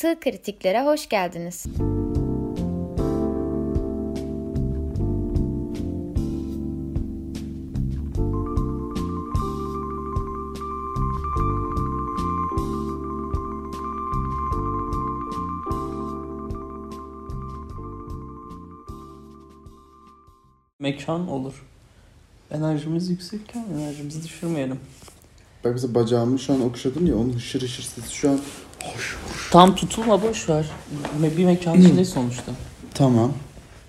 Sığ Kritiklere hoş geldiniz. mekan olur. Enerjimiz yüksekken enerjimizi düşürmeyelim. Bak mesela bacağımı şu an okşadım ya onun hışır hışır sesi şu an Tam tutulma boş ver. Me- Bir mekan içinde sonuçta. tamam.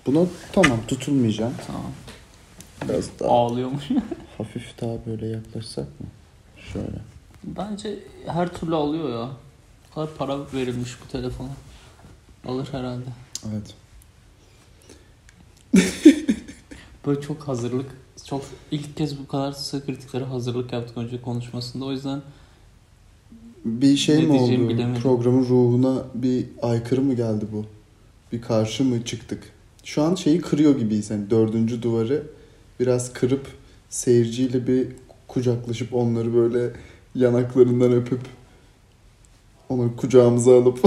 Buna tamam tutulmayacağım. Tamam. Biraz daha Ağlıyormuş. hafif daha böyle yaklaşsak mı? Şöyle. Bence her türlü alıyor ya. O kadar para verilmiş bu telefona. Alır herhalde. Evet. Böyle çok hazırlık. Çok ilk kez bu kadar sığ kritiklere hazırlık yaptık önce konuşmasında. O yüzden Bir şey Ne mi oldu? bilemedim. Programın ruhuna bir aykırı mı geldi bu? Bir karşı mı çıktık? Şu an şeyi kırıyor gibiyiz. Yani dördüncü duvarı biraz kırıp seyirciyle bir kucaklaşıp onları böyle yanaklarından öpüp onları kucağımıza alıp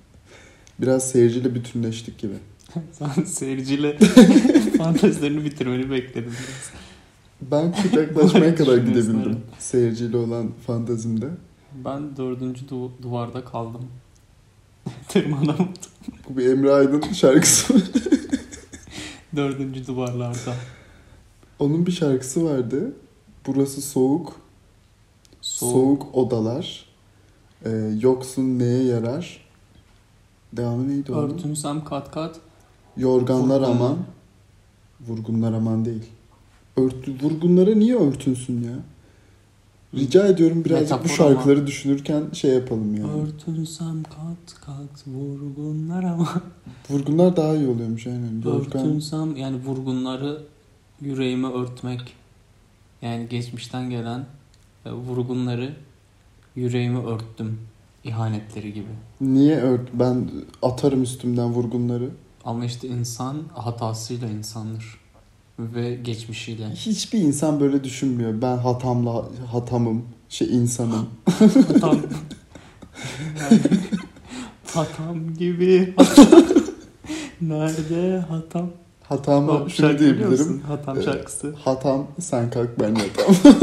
biraz seyirciyle bütünleştik gibi. sen seyirciyle fantezilerini bitirmeni bekledim biraz. Ben kucaklaşmaya kadar gidebildim seyirciyle olan fantazimde. Ben dördüncü du- duvarda kaldım. Tırmanamadım. Bu bir Emre Aydın şarkısı. Dördüncü duvarlarda. Onun bir şarkısı vardı. Burası soğuk, soğuk, odalar. Ee, yoksun neye yarar? Devamı neydi onun? Örtünsem kat kat. Yorganlar Vurgunlar. aman. Vurgunlar aman değil. Örtü, vurgunlara niye örtünsün ya? Rica ediyorum birazcık bu şarkıları düşünürken şey yapalım yani. Örtünsem kat kat vurgunlar ama. Vurgunlar daha iyi oluyormuş aynen. Örtünsem yani vurgunları yüreğime örtmek. Yani geçmişten gelen e, vurgunları yüreğime örttüm. İhanetleri gibi. Niye ört? Ben atarım üstümden vurgunları. Ama işte insan hatasıyla insandır. Ve geçmişiyle. Hiçbir insan böyle düşünmüyor. Ben hatamla hatamım, şey insanım. Hatam. Yani, hatam gibi. hatam. Nerede hatam? Hatama Bak, şunu diyebilirim. Hatam Ee, şarkısı. Hatam sen kalk ben yatam.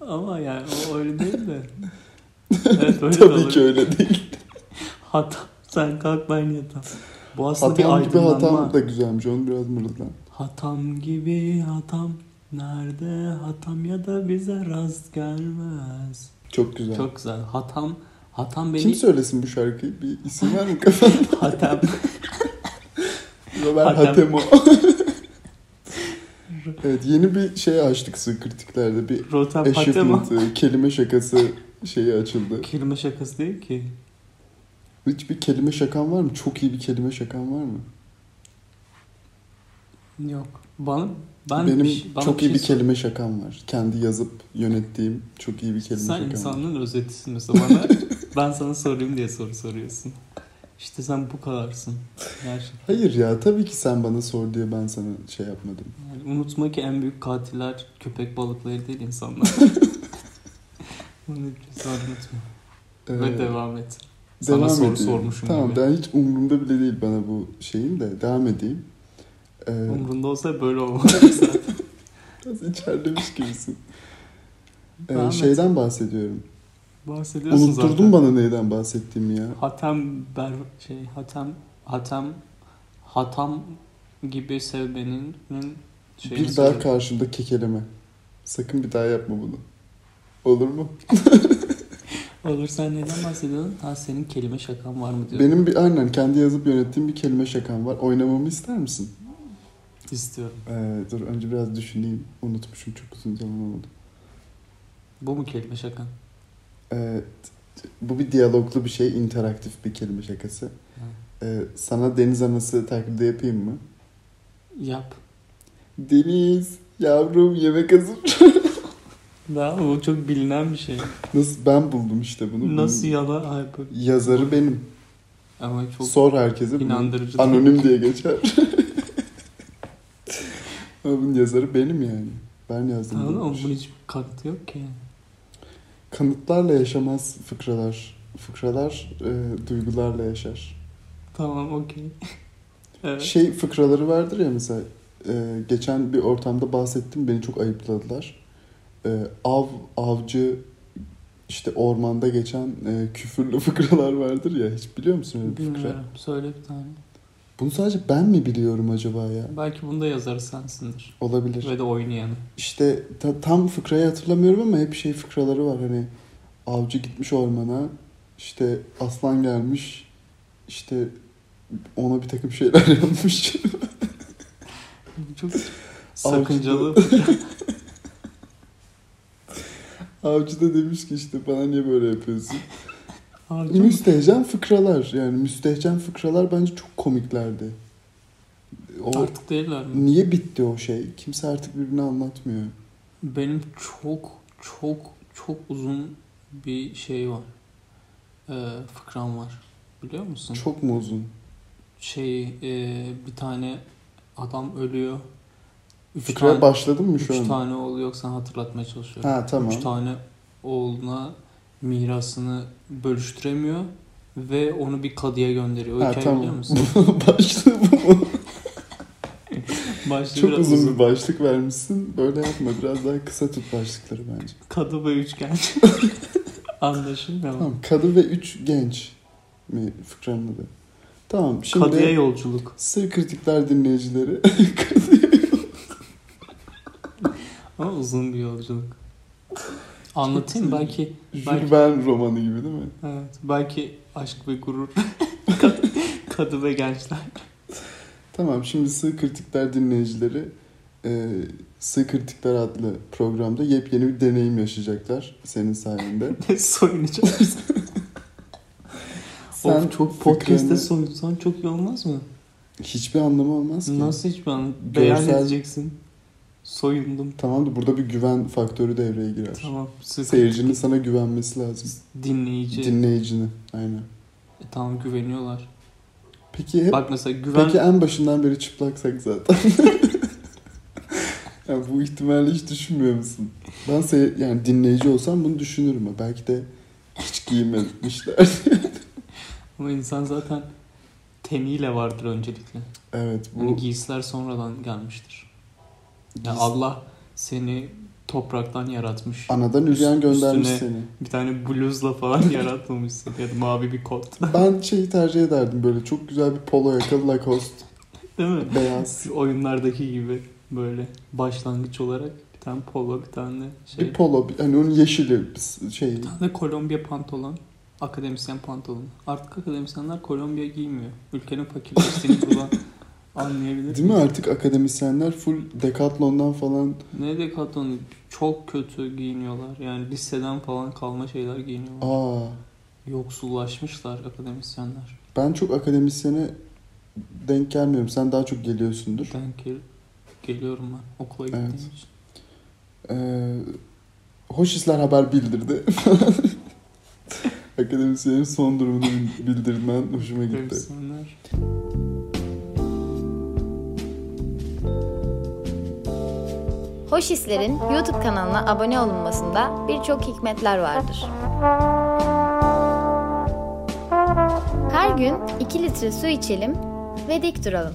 Ama yani o öyle değil de. Evet öyle Tabii ki öyle değil. Hatam sen kalk ben yatam. Bu aslında bir Hatam gibi aydınlanma. hatam da güzelmiş. Onu biraz mırıldan. Hatam gibi hatam. Nerede hatam ya da bize rast gelmez. Çok güzel. Çok güzel. Hatam hatam beni Kim söylesin bu şarkıyı? Bir isim var mı kafanda? hatam Robert Hatem. Hatemo. evet yeni bir şey açtık kritiklerde. Bir Rotem achievement, kelime şakası şeyi açıldı. Kelime şakası değil ki. Hiçbir kelime şakan var mı? Çok iyi bir kelime şakan var mı? Yok. Bana ben Benim bir şey- bana çok iyi şey bir sor- kelime şakam var. Kendi yazıp yönettiğim çok iyi bir kelime Sen şakam var. insanlığın özetisin mesela bana. ben sana sorayım diye soru soruyorsun. İşte sen bu kadarsın. Gerçekten. Hayır ya tabii ki sen bana sor diye ben sana şey yapmadım. Yani unutma ki en büyük katiller köpek balıkları değil insanlar. Bunu lütfen unutma. Ee, Ve devam et. Sana devam soru edeyim. sormuşum Tamam gibi. ben hiç umurumda bile değil bana bu şeyin de devam edeyim. Ee, Umrunda olsa böyle olmaz zaten. biraz içerlemiş gibisin. Ee, Devam et. şeyden bahsediyorum. Bahsediyorsun Unutturdun zaten. bana neyden bahsettiğimi ya. Hatem ber şey Hatem Hatem Hatam gibi sev benim şeyini bir daha karşımda kekeleme. Sakın bir daha yapma bunu. Olur mu? Olur sen neden bahsediyorsun? Ha senin kelime şakan var mı diyor. Benim bir aynen kendi yazıp yönettiğim bir kelime şakam var. Oynamamı ister misin? İstiyorum. Ee, dur önce biraz düşüneyim. Unutmuşum çok uzun zaman oldu. Bu mu kelime şakan? Ee, t- bu bir diyaloglu bir şey, interaktif bir kelime şakası. Ee, sana deniz anası taklidi yapayım mı? Yap. Deniz, yavrum yemek hazır. Daha bu çok bilinen bir şey. Nasıl ben buldum işte bunu. Nasıl yalan? Ay, bu- Yazarı benim. Ama çok Sor herkese. bunu. inandırıcı. değil. Anonim diye geçer. Bunun yazarı benim yani. Ben yazdım. Tamam ama bunun hiç kanıtı yok ki. Kanıtlarla yaşamaz fıkralar Fıkralar e, duygularla yaşar. Tamam okey. evet. Şey fıkraları vardır ya mesela e, geçen bir ortamda bahsettim beni çok ayıpladılar. E, av avcı işte ormanda geçen e, küfürlü fıkralar vardır ya hiç biliyor musun öyle bir fıkra? Bilmiyorum. Söyle bir tane. Bunu sadece ben mi biliyorum acaba ya? Belki bunda yazarı sensindir. Olabilir. Ve de oynayanı. İşte ta- tam fıkrayı hatırlamıyorum ama hep şey fıkraları var hani avcı gitmiş ormana işte aslan gelmiş işte ona bir takım şeyler yapmış. Çok sakıncalı. Avcı da demiş ki işte bana niye böyle yapıyorsun? Çok- Müstehcen fıkralar yani müstehcen fıkralar bence çok komiklerdi. O Artık değiller mi? niye bitti o şey? Kimse artık birbirine anlatmıyor. Benim çok çok çok uzun bir şey var. Ee, fıkram var. Biliyor musun? Çok mu uzun? Şey e, bir tane adam ölüyor. Üç Fıkraya tane, başladın mı şu üç an? tane oğlu yok hatırlatmaya çalışıyorum. Ha tamam. Üç tane oğluna mirasını bölüştüremiyor ve onu bir kadıya gönderiyor. O Ha biliyor tamam. musun? Başlığı bu mu? Başta Çok biraz uzun bir başlık vermişsin. Böyle yapma. Biraz daha kısa tut başlıkları bence. Kadı ve üçgen. Anlaşılmıyor mu? Tamam. Kadı ve üç genç mi fıkranın adı? Tamam. Şimdi Kadıya yolculuk. sır kritikler dinleyicileri. Ama uzun bir yolculuk. Anlatayım Çok belki Belki- Verne romanı gibi değil mi? evet belki aşk ve gurur. Kadı, kadı ve gençler. Tamam. Şimdi sır kritikler dinleyicileri e, Sığ Kritikler adlı programda yepyeni bir deneyim yaşayacaklar senin sayende. Soyunacağız. Sen of çok podcast'te fıkranı- soyunsan çok iyi olmaz mı? hiçbir anlamı olmaz ki. Nasıl hiç ben beyan Görsel- edeceksin. Soyundum. Tamam da burada bir güven faktörü devreye girer. Tamam. Sık Seyircinin sana güvenmesi lazım. dinleyici. Dinleyicini. Aynen. E, tamam güveniyorlar. Peki hep Bak mesela güven peki en başından beri çıplaksak zaten. yani bu ihtimali hiç düşünmüyor musun? Ben sey- yani dinleyici olsam bunu düşünürüm. Belki de hiç giymemişler. ama insan zaten teniyle vardır öncelikle. evet bu Hani giysiler sonradan gelmiştir. Ya giys- Allah seni topraktan yaratmış. anadan Üst- göndermiş üstüne- seni. Bir tane bluzla falan yaratmamışsın. Ya da mavi bir kot. Ben şeyi tercih ederdim böyle çok güzel bir polo yakalı Lacoste Değil mi? beyaz. Şu oyunlardaki gibi böyle başlangıç olarak bir tane polo bir tane şey. Bir polo bir- hani onun yeşili bir şeyi. Bir tane Kolombiya pantolon. Akademisyen pantolonu. Artık akademisyenler Kolombiya giymiyor. Ülkenin fakirleştiğini buradan anlayabilir Değil mi artık akademisyenler full Decathlon'dan falan Ne Decathlon çok kötü giyiniyorlar. Yani liseden falan kalma şeyler giyiniyorlar. aa Yoksullaşmışlar akademisyenler. ben çok akademisyene denk gelmiyorum. Sen daha çok geliyorsundur. Denk gel- geliyorum ben okula gittiğim Evet. için. Ee, Hoşisler haber bildirdi. Akademisyenin son durumunu bil- bildirmen hoşuma gitti. Akademisyenler. Hoş Hisler'in YouTube kanalına abone olunmasında birçok hikmetler vardır. Her gün 2 litre su içelim ve dik duralım.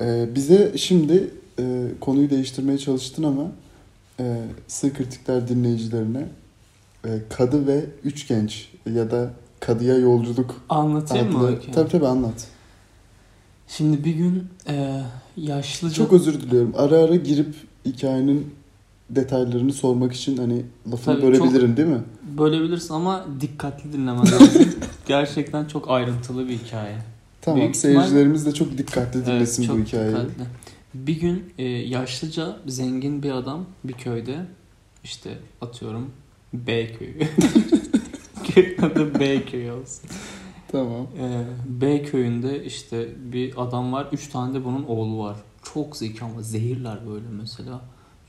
Ee, bize şimdi e, konuyu değiştirmeye çalıştın ama e, sığ kritikler dinleyicilerine e, kadı ve üç genç ya da kadıya yolculuk Anlatayım mı? adlı... Öykü? Tabii tabii anlat. Şimdi bir gün e, yaşlıca... Çok özür diliyorum. Ara ara girip hikayenin detaylarını sormak için hani lafını Tabii, bölebilirim değil mi? Bölebilirsin ama dikkatli dinlemen lazım. Gerçekten çok ayrıntılı bir hikaye. Tamam. Büyük ihtimal- Seyircilerimiz de çok dikkatli dinlesin Evet, çok bu hikayeyi. dikkatli. Bir gün e, yaşlıca zengin bir adam bir köyde işte atıyorum B köyü. Köyün adı B köyü olsun. Tamam. E, B köyünde işte bir adam var. Üç tane de bunun oğlu var. Çok zeki ama zehirler böyle mesela.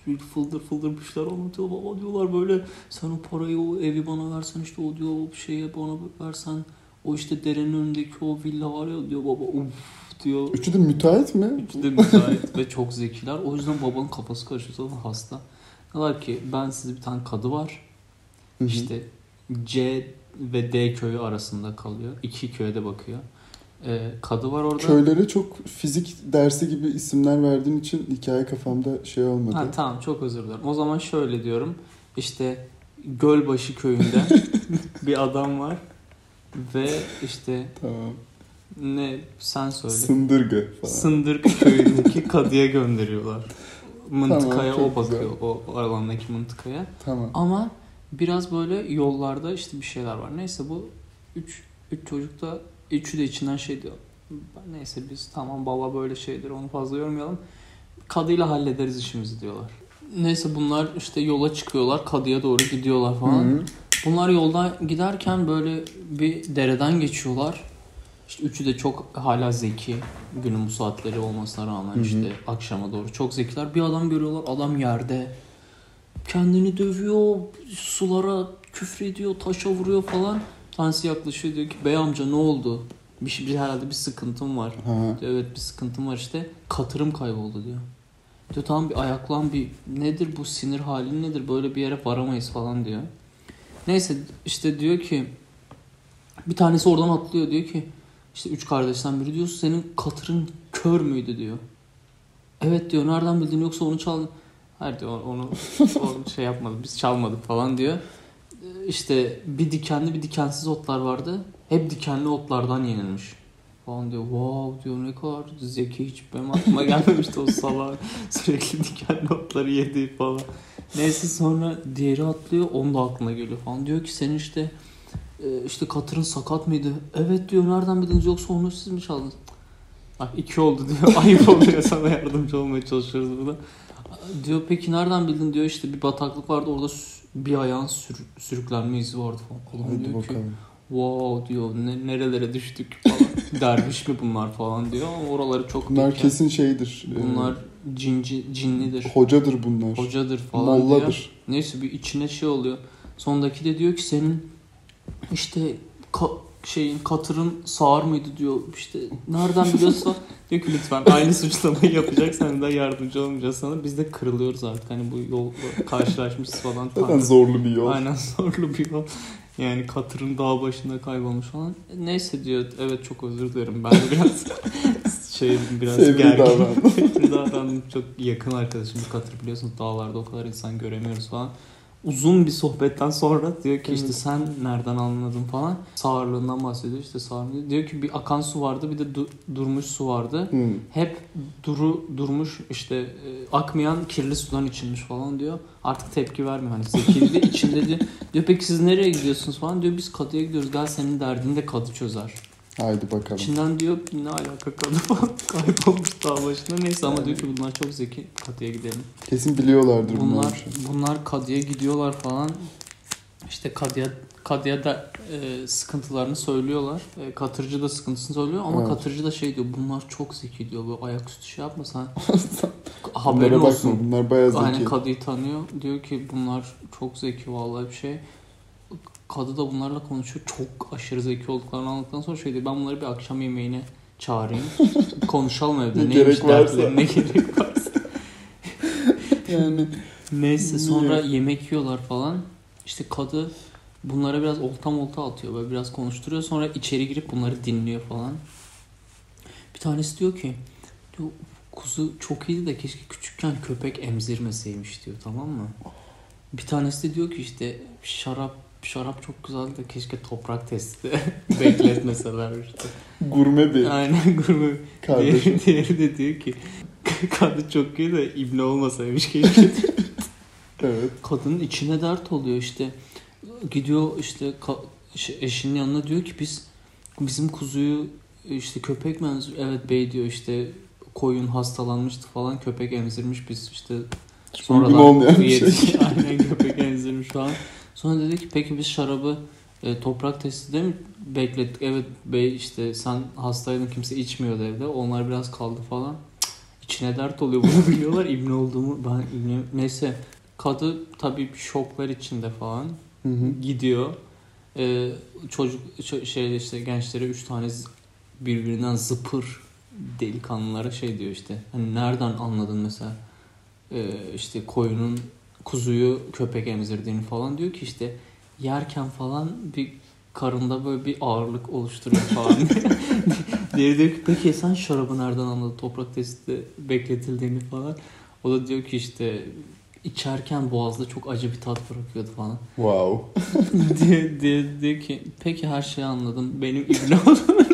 Sürekli fıldır fıldır bir şeyler anlatıyor. Baba diyorlar böyle sen o parayı o evi bana versen işte o diyor o şeyi bana versen o işte derenin önündeki o villa var ya diyor baba uf diyor. Üçü de müteahhit mi? Üçü de müsait ve çok zekiler. O yüzden babanın kafası karışıyor. Zaten hasta. Diyorlar ki ben size bir tane kadı var. Hı hı. İşte C ve D köyü arasında kalıyor. İki köye de bakıyor. Ee, kadı var orada. Köylere çok fizik dersi gibi isimler verdiğin için hikaye kafamda şey olmadı. Ha, tamam çok özür dilerim. O zaman şöyle diyorum. İşte Gölbaşı köyünde bir adam var. Ve işte Tamam. ne sen söyle. Sındırgı falan. Sındırk köyündeki kadıya gönderiyorlar. Mıntıkaya Tamam, o bakıyor. O, o alandaki mıntıkaya. tamam. Ama biraz böyle yollarda işte bir şeyler var. Neyse bu üç, üç çocuk da üçü de içinden şey diyor. Neyse biz tamam baba böyle şeydir onu fazla yormayalım. Kadıyla hallederiz işimizi diyorlar. Neyse bunlar işte yola çıkıyorlar. Kadıya doğru gidiyorlar falan. Hı hı. Bunlar yoldan giderken böyle bir dereden geçiyorlar. İşte üçü de çok hala zeki. Günün bu saatleri olmasına rağmen Hı hı. işte akşama doğru çok zekiler. Bir adam görüyorlar. Adam yerde. Kendini dövüyor. Sulara küfrediyor. Taşa vuruyor falan. Tanesi yaklaşıyor diyor ki bey amca ne oldu? Bir, şey- bir herhalde bir sıkıntım var. Ha. Diyor, evet bir sıkıntım var işte. Katırım kayboldu diyor. Diyor tamam bir ayaklan bir nedir bu sinir halin nedir böyle bir yere varamayız falan diyor. Neyse işte diyor ki bir tanesi oradan atlıyor diyor ki işte üç kardeşten biri diyor senin katırın kör müydü diyor. Evet diyor nereden bildin yoksa onu çaldın. Hayır diyor onu, onu şey yapmadık biz çalmadık falan diyor. Ee, İşte bir dikenli bir dikensiz otlar vardı. Hep dikenli otlardan yenilmiş. Falan diyor wow diyor ne kadar zeki hiç benim aklıma gelmemişti o salak sürekli dikenli otları yedi falan. Neyse sonra diğeri atlıyor onun da aklına geliyor falan. Diyor ki senin işte e, işte katırın sakat mıydı? Evet diyor nereden bildiniz yoksa onu siz mi çaldınız? Bak iki oldu diyor ayıp oluyor sana yardımcı olmaya çalışıyoruz burada. Diyor peki nereden bildin diyor işte bir bataklık vardı orada bir ayağın sür- sürüklenme izi vardı falan. Hadi diyor ki bakalım. wow diyor ne, nerelere düştük falan. Derviş mi bunlar falan diyor ama oraları çok Bunlar büyük kesin şeydir. yani. Bunlar Bunlar cinci, cinlidir. hocadır bunlar. Hocadır falan diyor. Molladır. Neyse bir içine şey oluyor. Sondaki de diyor ki senin işte ka- şeyin katırın sağır mıydı diyor. İşte nereden biliyorsa diyor ki lütfen aynı suçlamayı yapacaksan da yardımcı olmayacağız sana. Biz de kırılıyoruz artık. Hani bu yolda karşılaşmışız falan. Zaten zorlu bir yol. Aynen zorlu bir yol. Yani katırın dağ başında kaybolmuş falan. Neyse diyor. Evet çok özür dilerim. Ben de biraz şey biraz gergin. Fevri davrandım. Çok yakın arkadaşım katır biliyorsunuz. Dağlarda o kadar insan göremiyoruz falan. Uzun bir sohbetten sonra diyor ki işte sen nereden anladın falan. Sağırlığından bahsediyor işte sağırlığı. Diyor ki bir akan su vardı bir de du- durmuş su vardı. Hı. Hep duru durmuş işte e, akmayan kirli sudan içilmiş falan diyor. Artık tepki vermiyor hani zekili de içinde diyor. Diyor peki siz nereye gidiyorsunuz falan diyor. Biz kadıya gidiyoruz. Gel senin derdini de kadı çözer. Haydi bakalım. İçinden diyor ne alaka kadı falan kaybolmuş dağ başında. Neyse ama diyor ki bunlar çok zeki kadıya gidelim. Kesin biliyorlardır bunlar. Bunlar şey. bunlar kadıya gidiyorlar falan. İşte kadıya kadıya da e, sıkıntılarını söylüyorlar. E, katırcı da sıkıntısını söylüyor ama Evet. katırcı da şey diyor. Bunlar çok zeki diyor. Böyle ayaküstü şey yapma sen. Bunlara Haberin bakma. olsun. Bunlar bayağı zeki. Aynen kadıyı tanıyor. Diyor ki bunlar çok zeki vallahi bir şey. Kadı da bunlarla konuşuyor. Çok aşırı zeki olduklarını anlattıktan sonra şey diyor. Ben bunları bir akşam yemeğine çağırayım. Konuşalım evde. Ne gerek varsa. ne gerek varsa. Yani Neyse sonra yemek yiyorlar falan. İşte kadı bunlara biraz olta molta atıyor. Böyle biraz konuşturuyor. Sonra içeri girip bunları dinliyor falan. Bir tanesi diyor ki diyor, kuzu çok iyiydi de keşke küçükken köpek emzirmeseymiş diyor tamam mı? Bir tanesi de diyor ki işte şarap şarap çok güzeldi de keşke toprak testi bekletmeseler işte. gurme bir Aynen gurme. kardeşim. Diğeri, diğeri de diyor ki kadı çok iyi de ibne olmasaymış keşke. evet. Kadının içine dert oluyor işte. Gidiyor işte eşinin yanına diyor ki biz bizim kuzuyu işte köpek mi emzir- Evet bey diyor işte koyun hastalanmıştı falan köpek emzirmiş biz işte Uygun olmayan bir şey. Aynen köpek emzirmiş falan. Sonra dedi ki peki biz şarabı e, toprak testide mi beklettik? Evet bey işte sen hastaydın kimse içmiyordu evde. Onlar biraz kaldı falan. Cık, İçine dert oluyor bunu biliyorlar. İbne olduğumu ben ibne... Neyse kadı tabii şoklar içinde falan Hı hı. gidiyor. Ee, çocuk ço- şey işte gençlere üç tane birbirinden zıpır delikanlılara şey diyor işte. Hani nereden anladın mesela e, işte koyunun kuzuyu köpek emzirdiğini falan diyor ki işte yerken falan bir karında böyle bir ağırlık oluşturuyor falan. Diğeri diyor ki peki sen şarabı nereden anladın toprak testi bekletildiğini falan. O da diyor ki işte içerken boğazda çok acı bir tat bırakıyordu falan. Wow. diye, diye, diyor ki peki her şeyi anladım benim ibne olduğunu.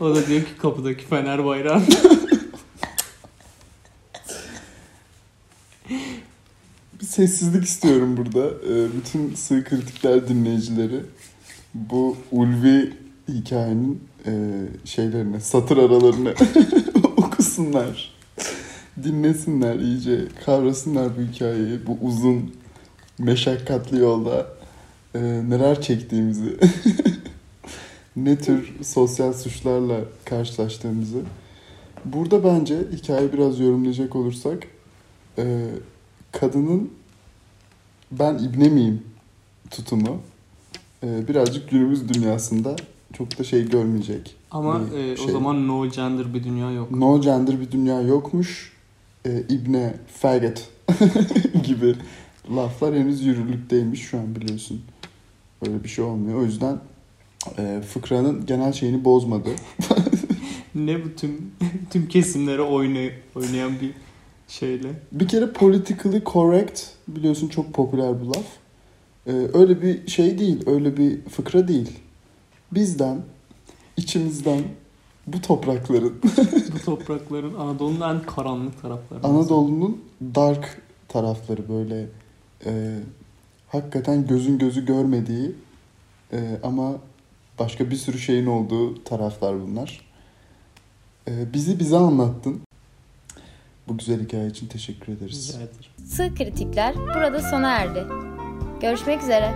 o da diyor ki kapıdaki fener bayrağı. Bir sessizlik istiyorum burada. Ee, bütün sığ kritikler dinleyicileri bu ulvi hikayenin e, şeylerine, satır aralarını okusunlar. Dinlesinler iyice, kavrasınlar bu hikayeyi. Bu uzun, meşakkatli yolda e, neler çektiğimizi, ne tür sosyal suçlarla karşılaştığımızı. Burada bence hikayeyi biraz yorumlayacak olursak e, kadının ben ibne miyim tutumu e, birazcık günümüz dünyasında çok da şey görmeyecek. Ama e, o şey. zaman no gender bir dünya yok. No gender bir dünya yokmuş. E, ibne, faggot gibi laflar henüz yürürlükteymiş şu an biliyorsun. Böyle bir şey olmuyor. O yüzden e, fıkranın genel şeyini bozmadı. Ne bu tüm tüm kesimlere oynay, oynayan bir şeyle. Bir kere politically correct biliyorsun çok popüler bir laf. Ee, öyle bir şey değil, öyle bir fıkra değil. Bizden, içimizden, bu toprakların, Bu toprakların Anadolu'nun en karanlık tarafları. Anadolu'nun dark tarafları böyle e, hakikaten gözün gözü görmediği e, ama başka bir sürü şeyin olduğu taraflar bunlar. E, bizi bize anlattın. Bu güzel hikaye için teşekkür ederiz. Rica ederim. Sığ kritikler burada sona erdi. Görüşmek üzere.